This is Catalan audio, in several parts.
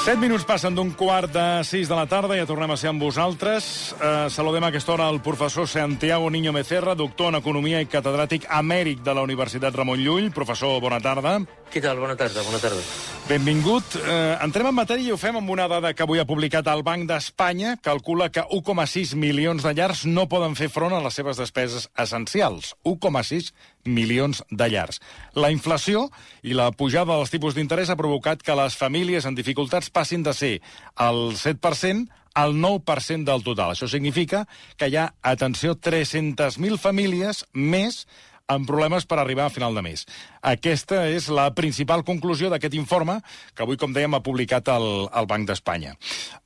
7 minuts passen d'un quart de 6 de la tarda, ja tornem a ser amb vosaltres. Uh, saludem a aquesta hora el professor Santiago Niño Becerra, doctor en Economia i catedràtic emèric de la Universitat Ramon Llull. Professor, bona tarda. Què tal? Bona tarda, bona tarda. Benvingut. Uh, entrem en matèria i ho fem amb una dada que avui ha publicat el Banc d'Espanya. Calcula que 1,6 milions de llars no poden fer front a les seves despeses essencials. 1,6 milions de llars. La inflació i la pujada dels tipus d'interès ha provocat que les famílies en dificultats passin de ser el 7% al 9% del total. Això significa que hi ha, atenció, 300.000 famílies més amb problemes per arribar a final de mes. Aquesta és la principal conclusió d'aquest informe que avui, com dèiem, ha publicat el, el Banc d'Espanya.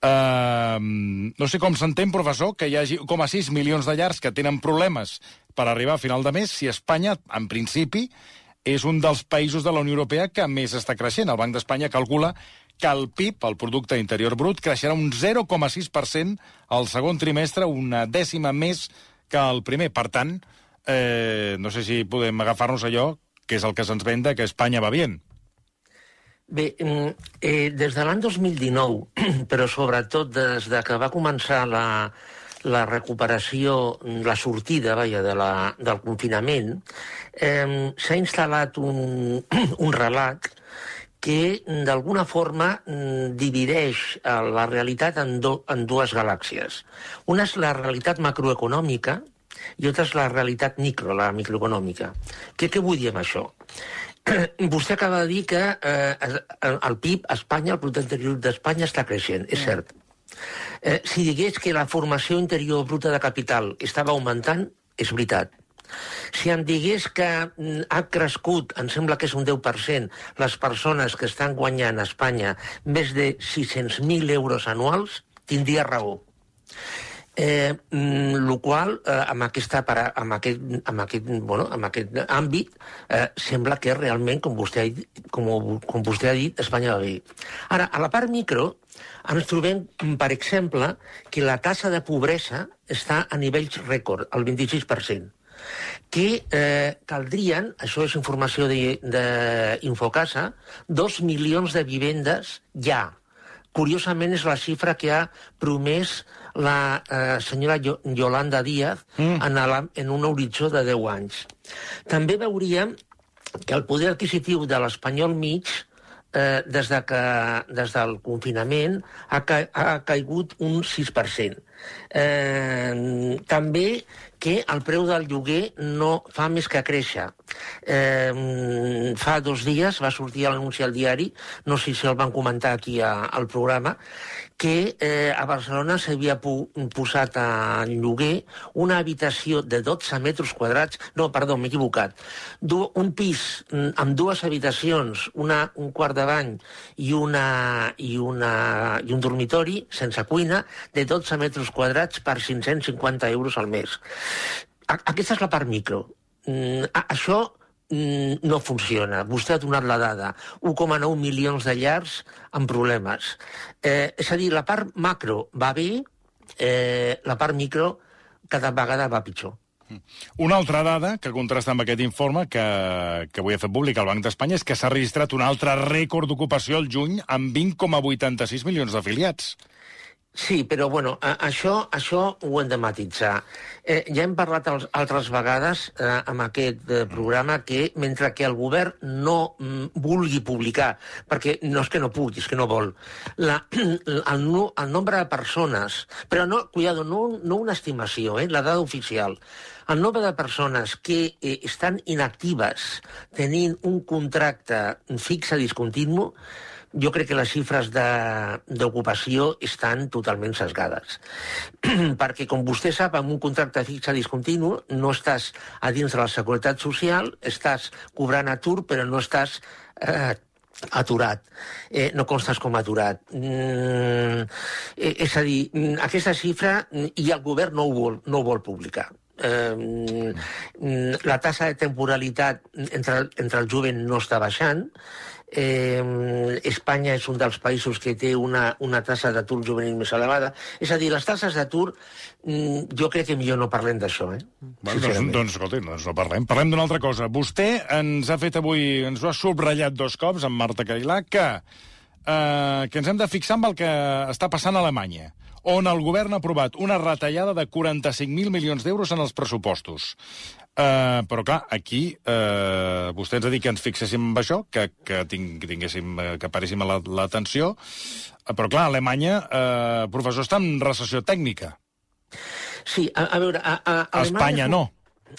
Uh, no sé com s'entén, professor, que hi hagi 1,6 milions de llars que tenen problemes per arribar a final de mes si Espanya, en principi, és un dels països de la Unió Europea que més està creixent. El Banc d'Espanya calcula que el PIB, el Producte Interior Brut, creixerà un 0,6% al segon trimestre, una dècima més que el primer. Per tant, no sé si podem agafar-nos allò que és el que se'ns venda, que Espanya va bien. Bé, eh, des de l'any 2019, però sobretot des de que va començar la, la recuperació, la sortida, vaja, de la, del confinament, eh, s'ha instal·lat un, un relat que d'alguna forma divideix la realitat en, do, en dues galàxies. Una és la realitat macroeconòmica i altra és la realitat micro, la microeconòmica. Què, què vull dir amb això? Vostè acaba de dir que eh, el PIB a Espanya, el producte interior d'Espanya, està creixent, és cert. Eh, si digués que la formació interior bruta de capital estava augmentant, és veritat. Si em digués que ha crescut, em sembla que és un 10%, les persones que estan guanyant a Espanya més de 600.000 euros anuals, tindria raó. Eh, el qual, eh, amb, aquesta, amb, aquest, amb, aquest, bueno, amb aquest àmbit, eh, sembla que realment, com vostè, ha dit, com, com vostè ha dit, Espanya va bé. Ara, a la part micro, ens trobem, per exemple, que la tassa de pobresa està a nivells rècord, el 26% que eh, caldrien, això és informació d'Infocasa, dos milions de vivendes ja. Curiosament és la xifra que ha promès la eh, senyora Yolanda Díaz mm. en, la, en un horitzó de 10 anys. També veuríem que el poder adquisitiu de l'espanyol mig eh, des, de que, des del confinament ha, ca ha caigut un 6%. Eh, també que el preu del lloguer no fa més que créixer. Eh, fa dos dies va sortir l'anunci al diari, no sé si el van comentar aquí a, al programa, que eh, a Barcelona s'havia posat a lloguer una habitació de 12 metres quadrats, no, perdó, m'he equivocat, du un pis mm, amb dues habitacions, una, un quart de bany i, una, i, una, i un dormitori sense cuina, de 12 metres quadrats per 550 euros al mes. Aquesta és la part micro. Mm, això mm, no funciona. Vostè ha donat la dada. 1,9 milions de llars amb problemes. Eh, és a dir, la part macro va bé, eh, la part micro cada vegada va pitjor. Una altra dada que contrasta amb aquest informe que, que avui ha fet públic el Banc d'Espanya és que s'ha registrat un altre rècord d'ocupació al juny amb 20,86 milions d'afiliats. Sí, però bueno, a, això, això ho hem de matitzar. Eh, ja hem parlat altres vegades eh, amb aquest eh, programa que mentre que el govern no mm, vulgui publicar, perquè no és que no pugui, és que no vol, la, el, el nombre de persones, però no, cuidado, no, no una estimació, eh, la dada oficial, el nombre de persones que eh, estan inactives tenint un contracte fixe discontinu jo crec que les xifres d'ocupació estan totalment sesgades. Perquè, com vostè sap, amb un contracte fixe discontinu no estàs a dins de la Seguretat Social, estàs cobrant atur, però no estàs eh, aturat. Eh, no constes com aturat. Mm, eh, és a dir, mm, aquesta xifra i el govern no ho vol, no ho vol publicar. Eh, la tassa de temporalitat entre, entre el jovent no està baixant, eh, Espanya és un dels països que té una, una tassa d'atur juvenil més elevada. És a dir, les tasses d'atur, mm, jo crec que millor no parlem d'això, eh? Bueno, doncs, doncs, escolti, doncs no parlem. Parlem d'una altra cosa. Vostè ens ha fet avui, ens ho ha subratllat dos cops, amb Marta Cailà, que eh, que ens hem de fixar amb el que està passant a Alemanya, on el govern ha aprovat una retallada de 45.000 milions d'euros en els pressupostos. Uh, però, clar, aquí uh, vostè ens ha dit que ens fixéssim en això, que, que, ting, tinguéssim, uh, que paréssim l'atenció, la, uh, però, clar, Alemanya, uh, professor, està en recessió tècnica. Sí, a, a veure... A, a, a Espanya no.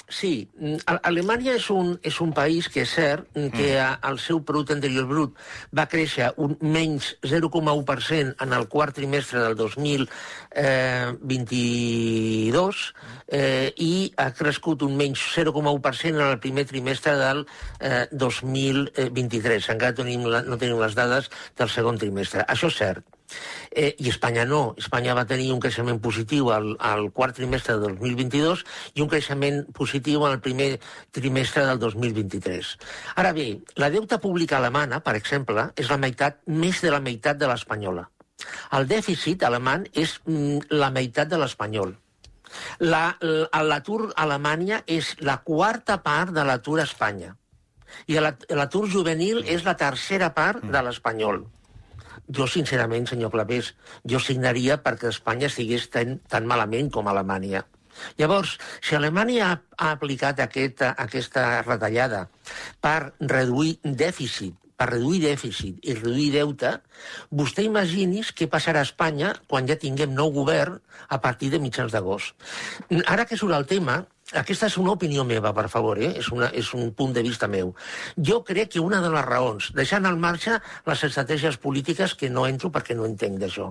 Sí, mm, Alemanya és un, és un país que és cert mm, que mm. el seu producte interior brut va créixer un menys 0,1% en el quart trimestre del 2022 eh, i ha crescut un menys 0,1% en el primer trimestre del eh, 2023. Encara tenim la, no tenim les dades del segon trimestre. Això és cert. Eh, I Espanya no. Espanya va tenir un creixement positiu al, al quart trimestre del 2022 i un creixement positiu en el primer trimestre del 2023. Ara bé, la deuta pública alemana, per exemple, és la meitat, més de la meitat de l'espanyola. El dèficit alemany és mm, la meitat de l'espanyol. L'atur la, a Alemanya és la quarta part de l'atur a Espanya. I l'atur juvenil és la tercera part de l'espanyol. Jo, sincerament, senyor Clapés, jo signaria perquè Espanya estigués tan, tan malament com Alemanya. Llavors, si Alemanya ha, ha aplicat aquesta, aquesta retallada per reduir dèficit, per reduir dèficit i reduir deute, vostè imagini's què passarà a Espanya quan ja tinguem nou govern a partir de mitjans d'agost. Ara que surt el tema, aquesta és una opinió meva, per favor, eh? és, una, és un punt de vista meu. Jo crec que una de les raons, deixant al marge les estratègies polítiques que no entro perquè no entenc d'això,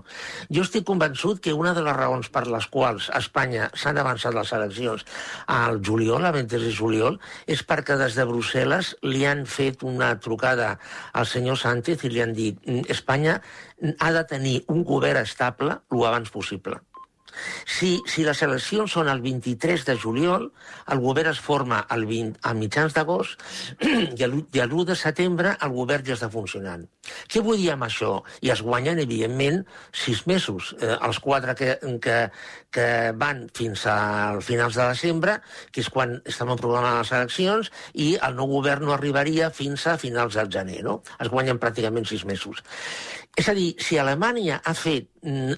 jo estic convençut que una de les raons per les quals a Espanya s'han avançat les eleccions al juliol, a 23 de juliol, és perquè des de Brussel·les li han fet una trucada al senyor Sánchez i li han dit Espanya ha de tenir un govern estable el abans possible. Si, si les eleccions són el 23 de juliol, el govern es forma el 20, a mitjans d'agost i l'1 de setembre el govern ja està funcionant. Què vull dir amb això? I es guanyen, evidentment, sis mesos. Eh, els quatre que, que, que van fins al finals de desembre, que és quan estem programant les eleccions, i el nou govern no arribaria fins a finals del gener. No? Es guanyen pràcticament sis mesos. És a dir, si Alemanya ha fet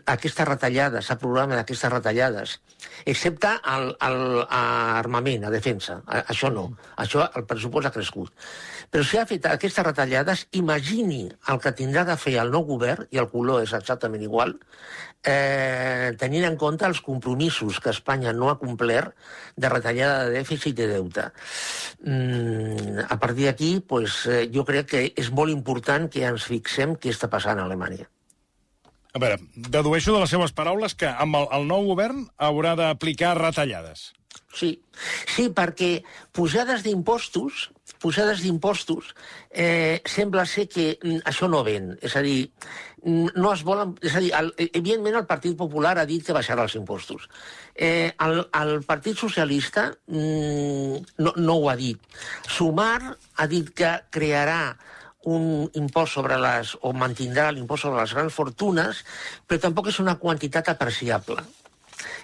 aquestes retallades, s'ha programat aquestes retallades, excepte el, el, a armament, a defensa, a, això no, això el pressupost ha crescut. Però si ha fet aquestes retallades, imagini el que tindrà de fer el nou govern, i el color és exactament igual, eh, tenint en compte els compromisos que Espanya no ha complert de retallada de dèficit i de deute. Mm, a partir d'aquí, pues, eh, jo crec que és molt important que ens fixem què està passant a Alemanya. A veure, dedueixo de les seves paraules que amb el, el nou govern haurà d'aplicar retallades. Sí, sí, perquè pujades d'impostos, pujades d'impostos, eh, sembla ser que mm, això no ven. És a dir, mm, no es volen... És a dir, el, evidentment el Partit Popular ha dit que baixarà els impostos. Eh, el, el Partit Socialista mm, no, no ho ha dit. Sumar ha dit que crearà un impost sobre les, o mantindrà l'impost sobre les grans fortunes, però tampoc és una quantitat apreciable.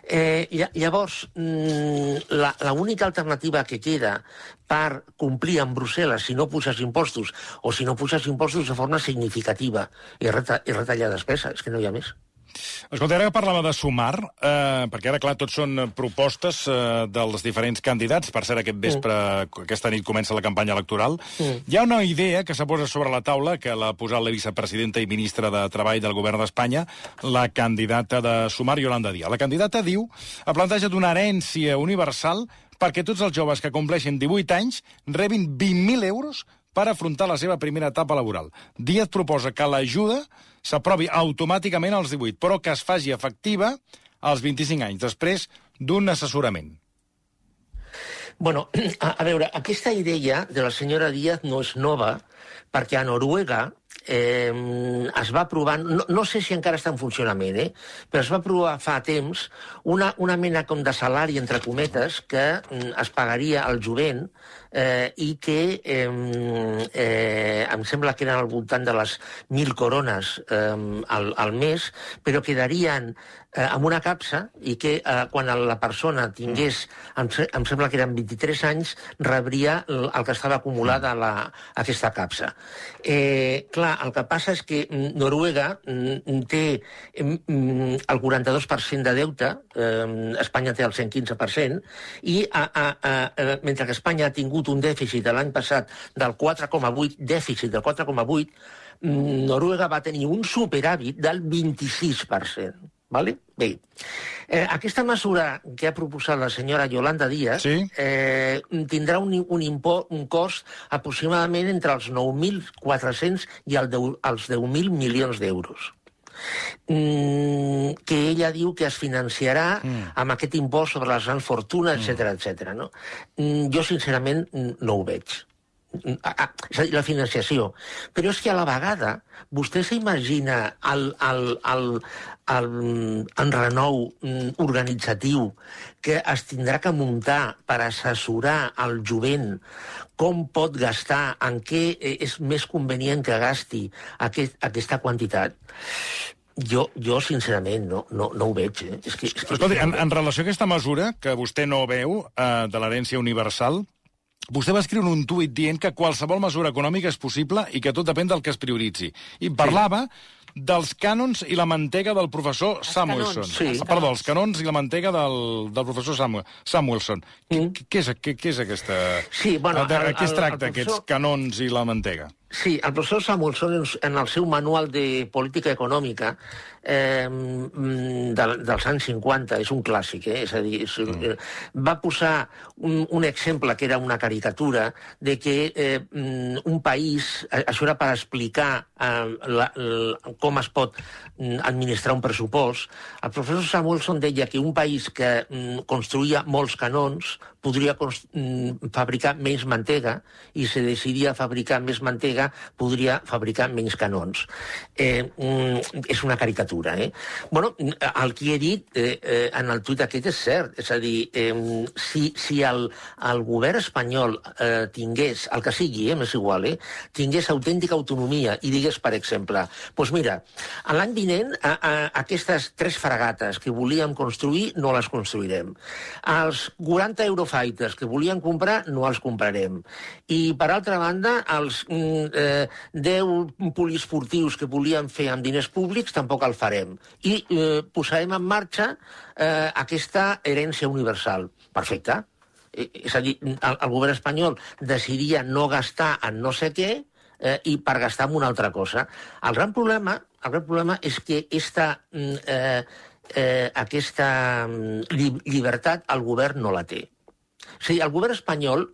Eh, llavors, mm, l'única alternativa que queda per complir amb Brussel·les si no puges impostos o si no puges impostos de forma significativa i, reta, i retallar despesa, és que no hi ha més. Escolta, ara que parlava de sumar, eh, perquè ara, clar, tots són propostes eh, dels diferents candidats. Per cert, aquest vespre, mm. aquesta nit comença la campanya electoral. Mm. Hi ha una idea que s'ha posat sobre la taula, que l'ha posat la vicepresidenta i ministra de Treball del govern d'Espanya, la candidata de sumar, Yolanda Díaz. La candidata diu, ha plantejat una herència universal perquè tots els joves que compleixen 18 anys rebin 20.000 euros per afrontar la seva primera etapa laboral. Díaz proposa que l'ajuda s'aprovi automàticament als 18, però que es faci efectiva als 25 anys, després d'un assessorament. Bueno, a, a veure, aquesta idea de la senyora Díaz no és nova, perquè a Noruega eh, es va aprovar, no, no sé si encara està en funcionament, eh, però es va aprovar fa temps una, una mena com de salari, entre cometes, que mm, es pagaria al jovent eh, i que eh, eh, em sembla que eren al voltant de les 1.000 corones eh, al, al mes, però quedarien eh, amb una capsa i que eh, quan la persona tingués, em, em sembla que eren 23 anys, rebria el, el que estava acumulat a, la, a aquesta capsa. Eh, clar, el que passa és que mm, Noruega mm, té mm, el 42% de deute, eh, Espanya té el 115%, i a, a, a, a, mentre que Espanya ha tingut un dèficit l'any passat del 4,8, dèficit del 4,8, Noruega va tenir un superàvit del 26%. Vale? Bé, eh, aquesta mesura que ha proposat la senyora Yolanda Díaz sí? eh, tindrà un, un, import, un cost aproximadament entre els 9.400 i el 10, els 10.000 milions d'euros mm, que ella diu que es financiarà mm. amb aquest impost sobre les grans fortunes, etc etc. no? Mm, jo, sincerament, no ho veig. A dir, la financiació. Però és que a la vegada vostè s'imagina el, el, el, el enrenou mm, organitzatiu que es tindrà que muntar per assessorar el jovent com pot gastar, en què és més convenient que gasti aquest, aquesta quantitat, jo, jo sincerament, no, no, no ho veig. Eh? És que, és que... Escolti, en, en relació a aquesta mesura, que vostè no veu, eh, de l'herència universal, Vostè va escriure un tuit dient que qualsevol mesura econòmica és possible i que tot depèn del que es prioritzi. I parlava dels cànons i la mantega del professor els Samuelson. Canons, sí. Ah, perdó, els canons i la mantega del, del professor Samuel, Samuelson. Mm. Què, és, què, què és aquesta... Sí, bueno... De, el, què es tracta, el, el professor... aquests canons i la mantega? Sí, el professor Samuelson, en el seu manual de política econòmica eh, mm, de, dels anys 50, és un clàssic, eh? és a dir, és, mm. Eh, va posar un, un exemple que era una caricatura de que eh, mm, un país, això era per explicar eh, la, la, com es pot administrar un pressupost, el professor Samuelson deia que un país que mm, construïa molts canons podria fabricar menys mantega i si decidia fabricar més mantega podria fabricar menys canons. Eh, mm, és una caricatura, eh? Bueno, el que he dit eh, eh, en el tuit aquest és cert. És a dir, eh, si, si el, el govern espanyol eh, tingués, el que sigui, eh, m'és igual, eh, tingués autèntica autonomia i digués, per exemple, doncs mira, l'any vinent a, a, aquestes tres fragates que volíem construir no les construirem. Els 40 Eurofighters que volien comprar no els comprarem. I, per altra banda, els mm, eh, 10 poliesportius que volíem fer amb diners públics, tampoc el farem. I eh, posarem en marxa eh, aquesta herència universal. Perfecte. Eh, és a dir, el, el govern espanyol decidia no gastar en no sé què eh, i per gastar en una altra cosa. El gran problema, el gran problema és que esta, mm, eh, eh, aquesta mm, llibertat el govern no la té. O sigui, el govern espanyol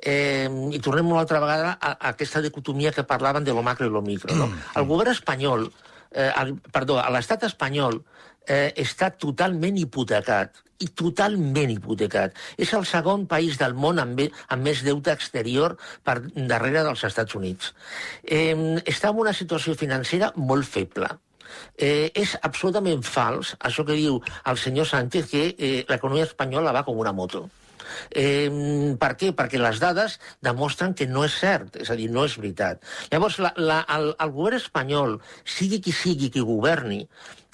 eh, i tornem una altra vegada a, a aquesta dicotomia que parlaven de lo macro i lo micro. No? Mm. El govern espanyol, eh, el, perdó, l'estat espanyol eh, està totalment hipotecat i totalment hipotecat. És el segon país del món amb, amb més deute exterior per darrere dels Estats Units. Eh, està en una situació financera molt feble. Eh, és absolutament fals això que diu el senyor Sánchez que eh, l'economia espanyola va com una moto. Eh, per què? Perquè les dades demostren que no és cert, és a dir, no és veritat. Llavors, la, la, el, el govern espanyol, sigui qui sigui qui governi,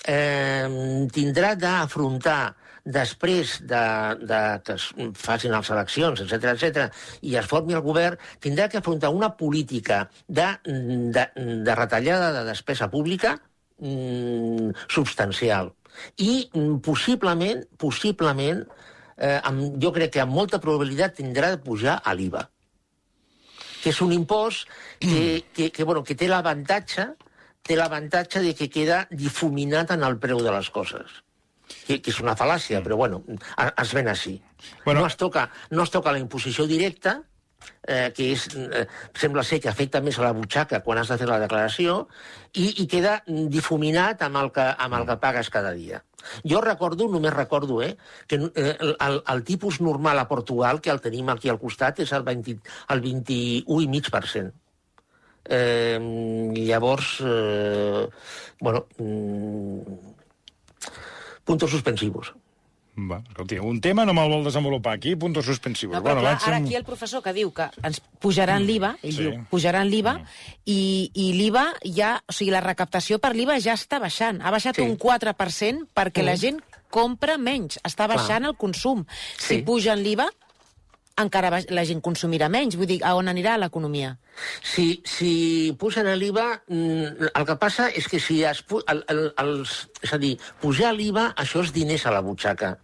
eh, tindrà d'afrontar després de, de que es facin les eleccions, etc etc i es formi el govern, tindrà que afrontar una política de, de, de retallada de despesa pública mm, substancial. I mm, possiblement, possiblement, eh, amb, jo crec que amb molta probabilitat tindrà de pujar a l'IVA, que és un impost que, que, que, bueno, que té l'avantatge té l'avantatge de que queda difuminat en el preu de les coses. Que, que és una fal·làcia, però bueno, es ven així. Bueno, no, es toca, no es toca la imposició directa, eh, que és, eh, sembla ser que afecta més a la butxaca quan has de fer la declaració, i, i queda difuminat amb el, que, amb el que pagues cada dia. Jo recordo, només recordo, eh, que eh, el, el tipus normal a Portugal, que el tenim aquí al costat, és el, 20, el 21,5%. Eh, llavors, eh, bueno, mm, puntos suspensivos. Va, escolti, un tema no me'l vol desenvolupar aquí, puntos suspensivos. No, però bueno, clar, vaig ara aquí el professor que diu que ens pujaran l'IVA, ell sí. diu, pujaran l'IVA, i, i l'IVA ja, o sigui, la recaptació per l'IVA ja està baixant. Ha baixat Sí. un 4% perquè la gent compra menys, està baixant el consum. Si Sí. pugen l'IVA, encara baix- la gent consumirà menys. Vull dir, a on anirà l'economia? Si, si pugen l'IVA, mm, el que passa és que si es, el, el, els, és a dir, pujar l'IVA, això és diners a la butxaca.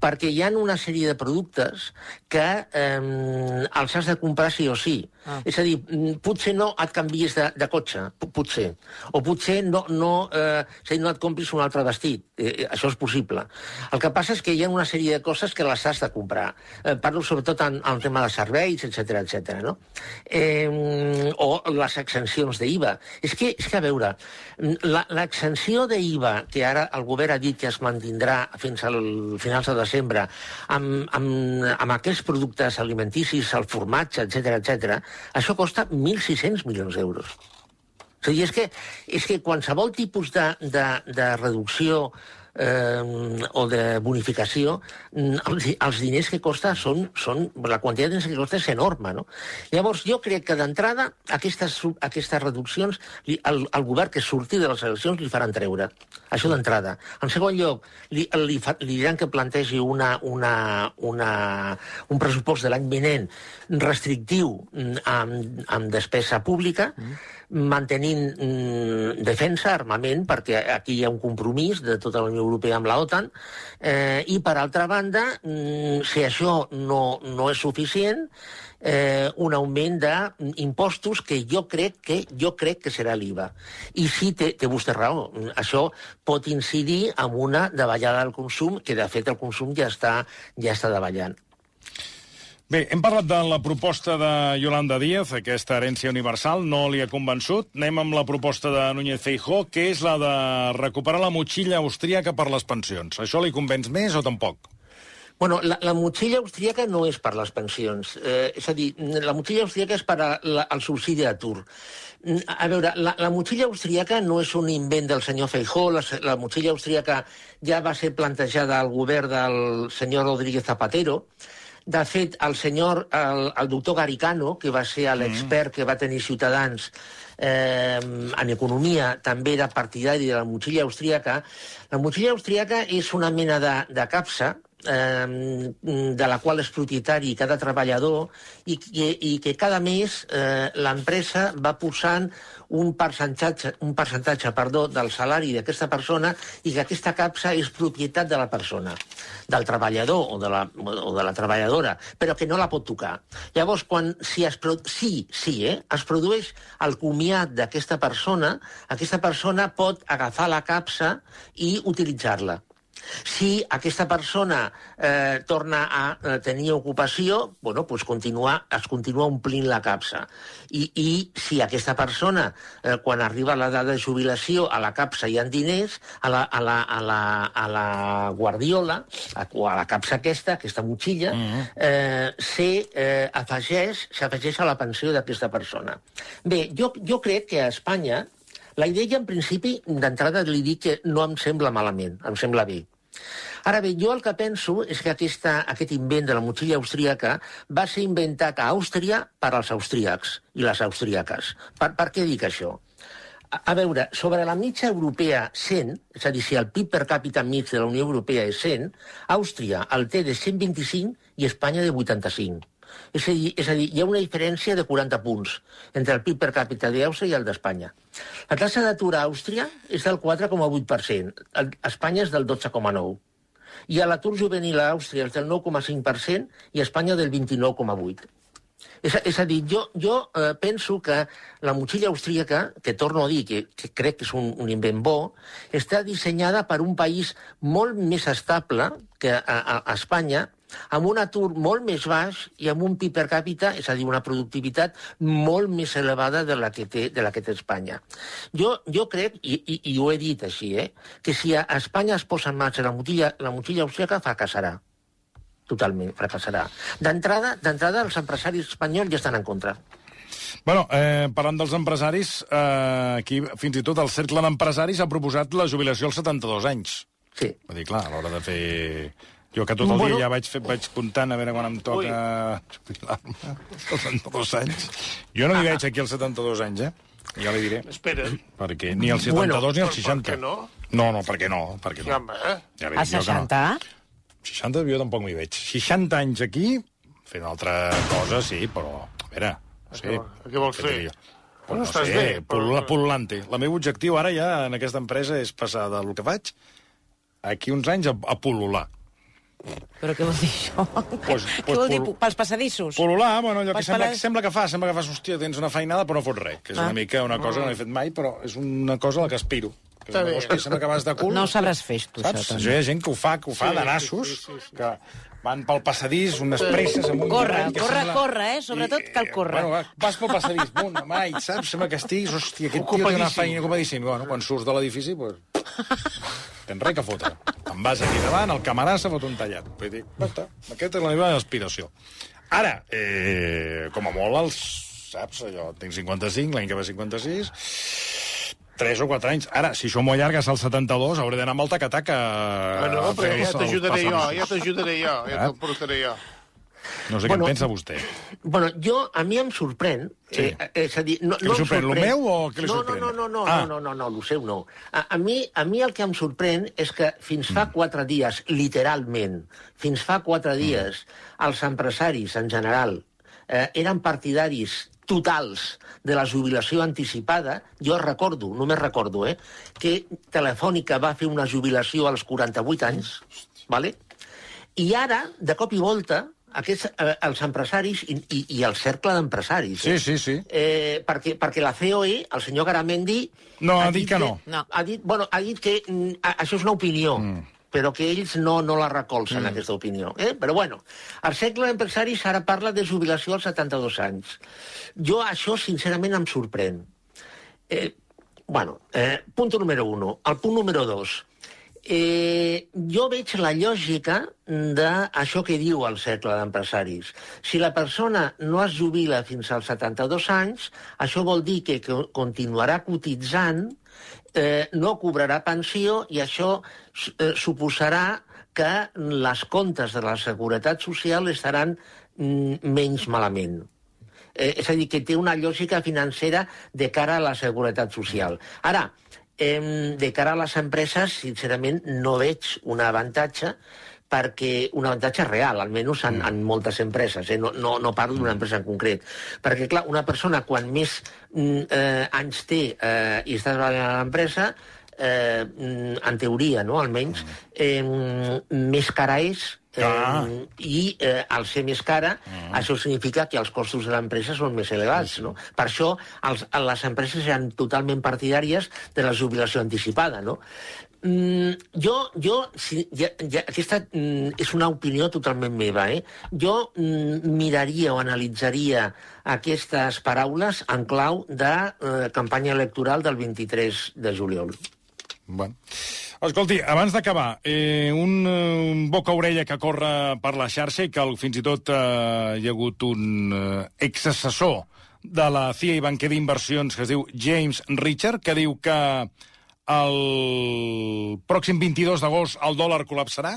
Perquè hi ha una sèrie de productes que eh, els has de comprar sí o sí. Ah. És a dir, mm, potser no et canvies de, de cotxe, potser. O potser no, no, eh, no et compris un altre vestit. Eh, eh, això és possible. El que passa és que hi ha una sèrie de coses que les has de comprar. Eh, parlo sobretot en, en tema de serveis, etc etc. no? Eh, o les exencions d'IVA. És que, és que, a veure, la- l'exenció d'IVA, que ara el govern ha dit que es mantindrà fins al finals de desembre, amb, amb, amb aquests productes alimenticis, el formatge, etc etc, això costa 1.600 milions d'euros. A dir, és que, és que qualsevol tipus de, de, de reducció eh, o de bonificació, mm, els, diners que costa són, són... La quantitat de diners que costa és enorme, no? Llavors, jo crec que d'entrada aquestes, aquestes reduccions li, el, el govern que surti de les eleccions li faran treure. Això d'entrada. En segon lloc, li, li, fa, li diran que plantegi una, una, una, un pressupost de l'any vinent restrictiu mm, amb, amb despesa pública, mantenint mm, defensa, armament, perquè aquí hi ha un compromís de tota la Unió Europea amb la OTAN, eh, i per altra banda, mm, si això no, no és suficient, eh, un augment d'impostos que jo crec que jo crec que serà l'IVA. I sí, té, té vostè raó, això pot incidir en una davallada del consum, que de fet el consum ja està, ja està davallant. Bé, hem parlat de la proposta de Yolanda Díaz, aquesta herència universal, no li ha convençut. Anem amb la proposta de Núñez Feijó, que és la de recuperar la motxilla austríaca per les pensions. Això li convenç més o tampoc? Bueno, la, la motxilla austríaca no és per les pensions. Eh, és a dir, la motxilla austríaca és per a la, el subsidi d'atur. Mm, A veure, la, la motxilla austríaca no és un invent del senyor Feijó, la, la motxilla austríaca ja va ser plantejada al govern del senyor Rodríguez Zapatero, de fet, el senyor, el, el doctor Garicano, que va ser l'expert que va tenir Ciutadans eh, en economia, també era partidari de la motxilla austríaca. La motxilla austríaca és una mena de, de capsa eh, de la qual és propietari cada treballador i, i, i que cada mes eh, l'empresa va posant un percentatge, un percentatge perdó, del salari d'aquesta persona i que aquesta capsa és propietat de la persona, del treballador o de la, o de la treballadora, però que no la pot tocar. Llavors, quan, si es, sí, sí, eh, es produeix el comiat d'aquesta persona, aquesta persona pot agafar la capsa i utilitzar-la. Si aquesta persona eh, torna a eh, tenir ocupació, bueno, pues continua, es continua omplint la capsa. I, I si aquesta persona, eh, quan arriba a l'edat de jubilació, a la capsa hi ha diners, a la, a la, a la, a la guardiola, a, o a la capsa aquesta, aquesta motxilla, eh, se, eh, afegeix, s'afegeix a la pensió d'aquesta persona. Bé, jo, jo crec que a Espanya la idea, en principi, d'entrada li dic que no em sembla malament, em sembla bé. Ara bé, jo el que penso és que aquesta, aquest invent de la motxilla austríaca va ser inventat a Àustria per als austríacs i les austríaques. Per, per què dic això? A, a veure, sobre la mitja europea 100, és a dir, si el PIB per càpita mig de la Unió Europea és 100, Àustria el té de 125 i Espanya de 85. És a, dir, és a dir, hi ha una diferència de 40 punts entre el PIB per càpita d'Àustria i el d'Espanya. La tassa d'atur a Àustria és del 4,8%, el- a Espanya és del 12,9%. I a l'atur juvenil a Àustria és del 9,5% i a Espanya del 29,8%. És, a- és a dir, jo, jo eh, penso que la motxilla austríaca, que torno a dir que, que crec que és un, un invent bo, està dissenyada per un país molt més estable que a, a Espanya, amb un atur molt més baix i amb un PIB per càpita, és a dir, una productivitat molt més elevada de la que té, de la que té Espanya. Jo, jo crec, i, i, i ho he dit així, eh, que si a Espanya es posa en marxa la motxilla, la motxilla austríaca, fracassarà totalment fracassarà. D'entrada, d'entrada els empresaris espanyols ja estan en contra. Bueno, eh, parlant dels empresaris, eh, aquí fins i tot el Cercle d'Empresaris ha proposat la jubilació als 72 anys. Sí. Vull dir, clar, a l'hora de fer Jo que tot el Bueno. dia ja vaig, fer, vaig comptant a veure quan em toca jubilar-me. als 72 anys. Jo no m'hi veig aquí als 72 anys, eh? Ja li diré. Espera. Perquè ni als 72 Bueno, ni als per- 60. per què no? No, no, perquè no, perquè no. home, eh? Ja A dic jo que no. 60? 60 jo tampoc m'hi veig. 60 anys aquí, fent altra cosa, sí, però... A veure, no sé... Què vol- què vols fer? Pues No no estàs sé, bé, però- pul·lulante. El meu objectiu ara ja en aquesta empresa és passar del que faig aquí uns anys a, a pul·lular. Però què vol dir això? Pues- què pues vol dir? Pels passadissos? Pul·lular, bueno, allò que sembla, les- sembla que fa, sembla que fas, hòstia, tens una feinada però no fots res, que és una Ah. mica una cosa que no he fet mai, però és una cosa a la que aspiro. Que és una cosa que sembla que vas de cul. No ho sabràs fer, tu, Saps? això, Això hi ha gent que ho fa, que ho fa Sí, de sí, nassos, sí, sí, sí. que van pel passadís, unes presses amunt i Corre, avall, corre, sembla... corre, eh? Sobretot cal córrer. Bueno, va, vas pel passadís, munt, mai, saps? Sembla que estiguis, hòstia, aquest tio té una feina ocupadíssim. Bueno, quan surts de l'edifici, doncs... Tens res que fotre. Te'n vas aquí davant, el camarà se fot un tallat. Vull dir, ja està. Aquesta és la meva aspiració. Ara, eh, com a molt, els, saps, allò, tinc 55, l'any que va 56, 3 o 4 anys. Ara, si això m'ho allargues al 72, hauré d'anar amb el taca-taca... Ah, no, a però ja t'ajudaré jo, ja t'ajudaré jo, ja Eh? te'l portaré jo. No sé Bueno, què en pensa vostè. Bueno, jo, a mi em sorprèn... Sí. Eh, és a dir, no, Què li no sorprèn, lo meu o què li no, sorprèn? No, no, no, no, Ah. no, no, no, no, lo seu no. A, a, mi, a mi el que em sorprèn és que fins Mm. fa quatre dies, literalment, fins fa quatre Mm. dies, els empresaris, en general, eh, eren partidaris totals de la jubilació anticipada, jo recordo, només recordo, eh, que Telefònica va fer una jubilació als 48 anys, vale? i ara, de cop i volta, aquests, eh, els empresaris i, i, i el cercle d'empresaris... Sí, eh? sí, sí. Eh, perquè, perquè la COE, el senyor Garamendi... No, ha dit que no. No. Ha dit, bueno, ha dit que mm, a- això és una opinió, mm. Però que ells no, no la recolzen, mm. aquesta opinió. Eh? Però bueno, el cercle d'empresaris ara parla de jubilació als 72 anys. Jo això, sincerament, em sorprèn. Eh, bueno, eh, punt número uno. El punt número dos. Eh, jo veig la lògica d'això que diu el cercle d'empresaris. Si la persona no es jubila fins als 72 anys, això vol dir que continuarà cotitzant, eh, no cobrarà pensió i això eh, suposarà que les comptes de la Seguretat Social estaran mm, menys malament. Eh, és a dir, que té una lògica financera de cara a la seguretat social. Ara, eh, de cara a les empreses, sincerament, no veig un avantatge perquè un avantatge real, almenys en, en moltes empreses, eh? no, no, no parlo d'una empresa en concret. Perquè, clar, una persona quan més mm, eh, anys té eh, i està treballant a l'empresa, eh, mm, en teoria, no?, almenys, eh, més cara és, Ah. Eh, I eh, al ser més cara, mm. això significa que els costos de l'empresa són més elevats. No? Per això els, les empreses eren totalment partidàries de la jubilació anticipada. No? Mm, jo, jo si, ja, ja, aquesta mm, és una opinió totalment meva. Eh? Jo mm, miraria o analitzaria aquestes paraules en clau de eh, campanya electoral del 23 de juliol. Bueno. Escolti, abans d'acabar, eh, un, eh, un boca-orella que corre per la xarxa i que fins i tot eh, hi ha hagut un eh, exassessor de la CIA i banquer d'inversions que es diu James Richard, que diu que el pròxim 22 d'agost el dòlar col·lapsarà?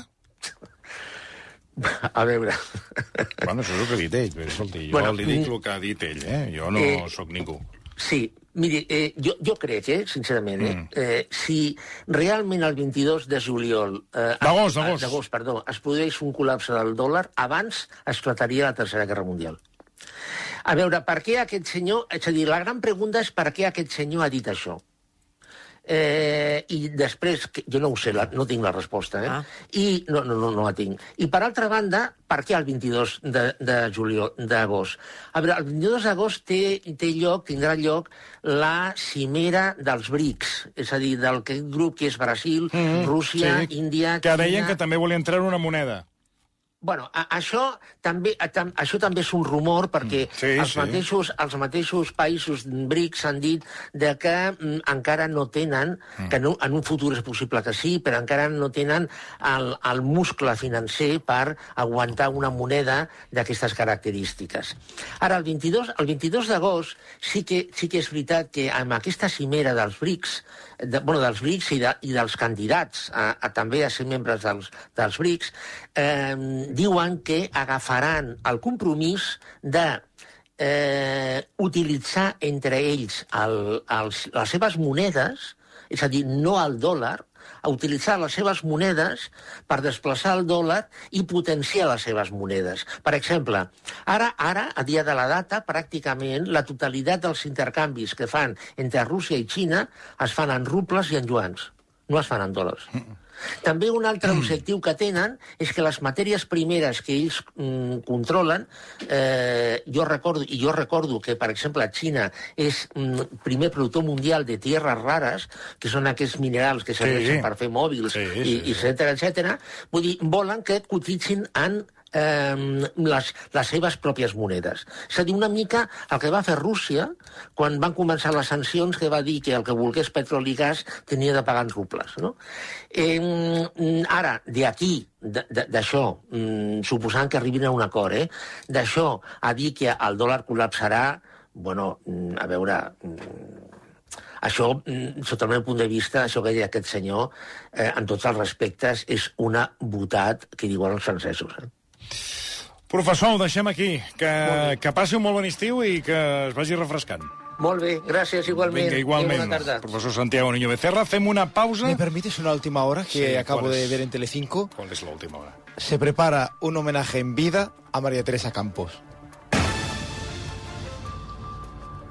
A veure... Bueno, això és el que ha dit ell. Però, escolti, jo Bueno, li dic mm, el que ha dit ell, eh? Jo no eh, sóc ningú. Sí, miri, eh, jo, jo crec, eh, sincerament, eh, eh, si realment el 22 de juliol... Eh, D'agost, d'agost. D'agost, perdó. Es produeix un col·lapse del dòlar, abans esclataria la Tercera Guerra Mundial. A veure, per què aquest senyor... És a dir, la gran pregunta és per què aquest senyor ha dit això. Eh, I després, que, jo no ho sé, la, no tinc la resposta, eh? Ah. I no, no, no, no la tinc. I per altra banda, per què el 22 de, de juliol, d'agost? A veure, el 22 d'agost té, té lloc, tindrà lloc la cimera dels BRICS, és a dir, del que- grup que és Brasil, mm, Rússia, sí, Índia, Que deien Xina... que també volien treure una moneda. Bueno, a, això, també, a, tam, això també és un rumor perquè Mm, sí, els, sí. mateixos, els mateixos països BRICS han dit de que mm, encara no tenen, Mm. que no, en un futur és possible que sí, però encara no tenen el, el muscle financer per aguantar una moneda d'aquestes característiques. Ara, el 22, el 22 d'agost sí, que, sí que és veritat que amb aquesta cimera dels BRICS, de, bueno, dels BRICS i, de, i dels candidats a, a també a ser membres dels, dels BRICS, eh, diuen que agafaran el compromís de eh, utilitzar entre ells el, els, les seves monedes, és a dir, no el dòlar, a utilitzar les seves monedes per desplaçar el dòlar i potenciar les seves monedes. Per exemple, ara, ara a dia de la data, pràcticament la totalitat dels intercanvis que fan entre Rússia i Xina es fan en rubles i en yuans, no es fan en dòlars. També un altre objectiu que tenen és que les matèries primeres que ells mm, controlen, eh, jo recordo, i jo recordo que, per exemple, Xina és mm, primer productor mundial de tierres rares, que són aquests minerals que serveixen per fer mòbils, Sí, i, sí, i etcètera, etcètera. Vull dir, volen que cotitzin en eh, les, les seves pròpies monedes. És a dir, una mica el que va fer Rússia quan van començar les sancions, que va dir que el que volgués petroli i gas tenia de pagar en rubles. No? Eh, ara, d'aquí, d'això, mm, suposant que arribin a un acord, eh, d'això a dir que el dòlar col·lapsarà, bueno, mm, a veure, mm, això, sota el meu punt de vista, això que deia aquest senyor, eh, en tots els respectes, és una botat que diuen els francesos. Eh? Professor, ho deixem aquí. Que, que passi un molt bon estiu i que es vagi refrescant. Molt bé, gràcies igualment. Vinga, igualment. Bona tarda. Professor Santiago Niño Becerra, fem una pausa. ¿Me permites una última hora que Sí, acabo ¿cuál de ver en Telecinco? ¿Cuál es la última hora? Se prepara un homenaje en vida a María Teresa Campos.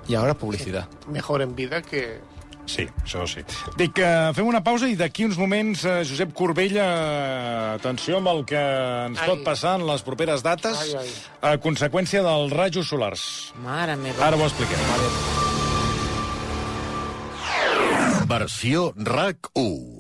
Y ahora publicidad. Mejor en vida que... Sí, això sí. Dic que fem una pausa i d'aquí uns moments, eh, Josep Corbella, eh, atenció amb el que ens Ai. pot passar en les properes dates Ai, ai. a conseqüència dels rajos solars. Mare meva. Ara ho expliquem. Versió RAC 1.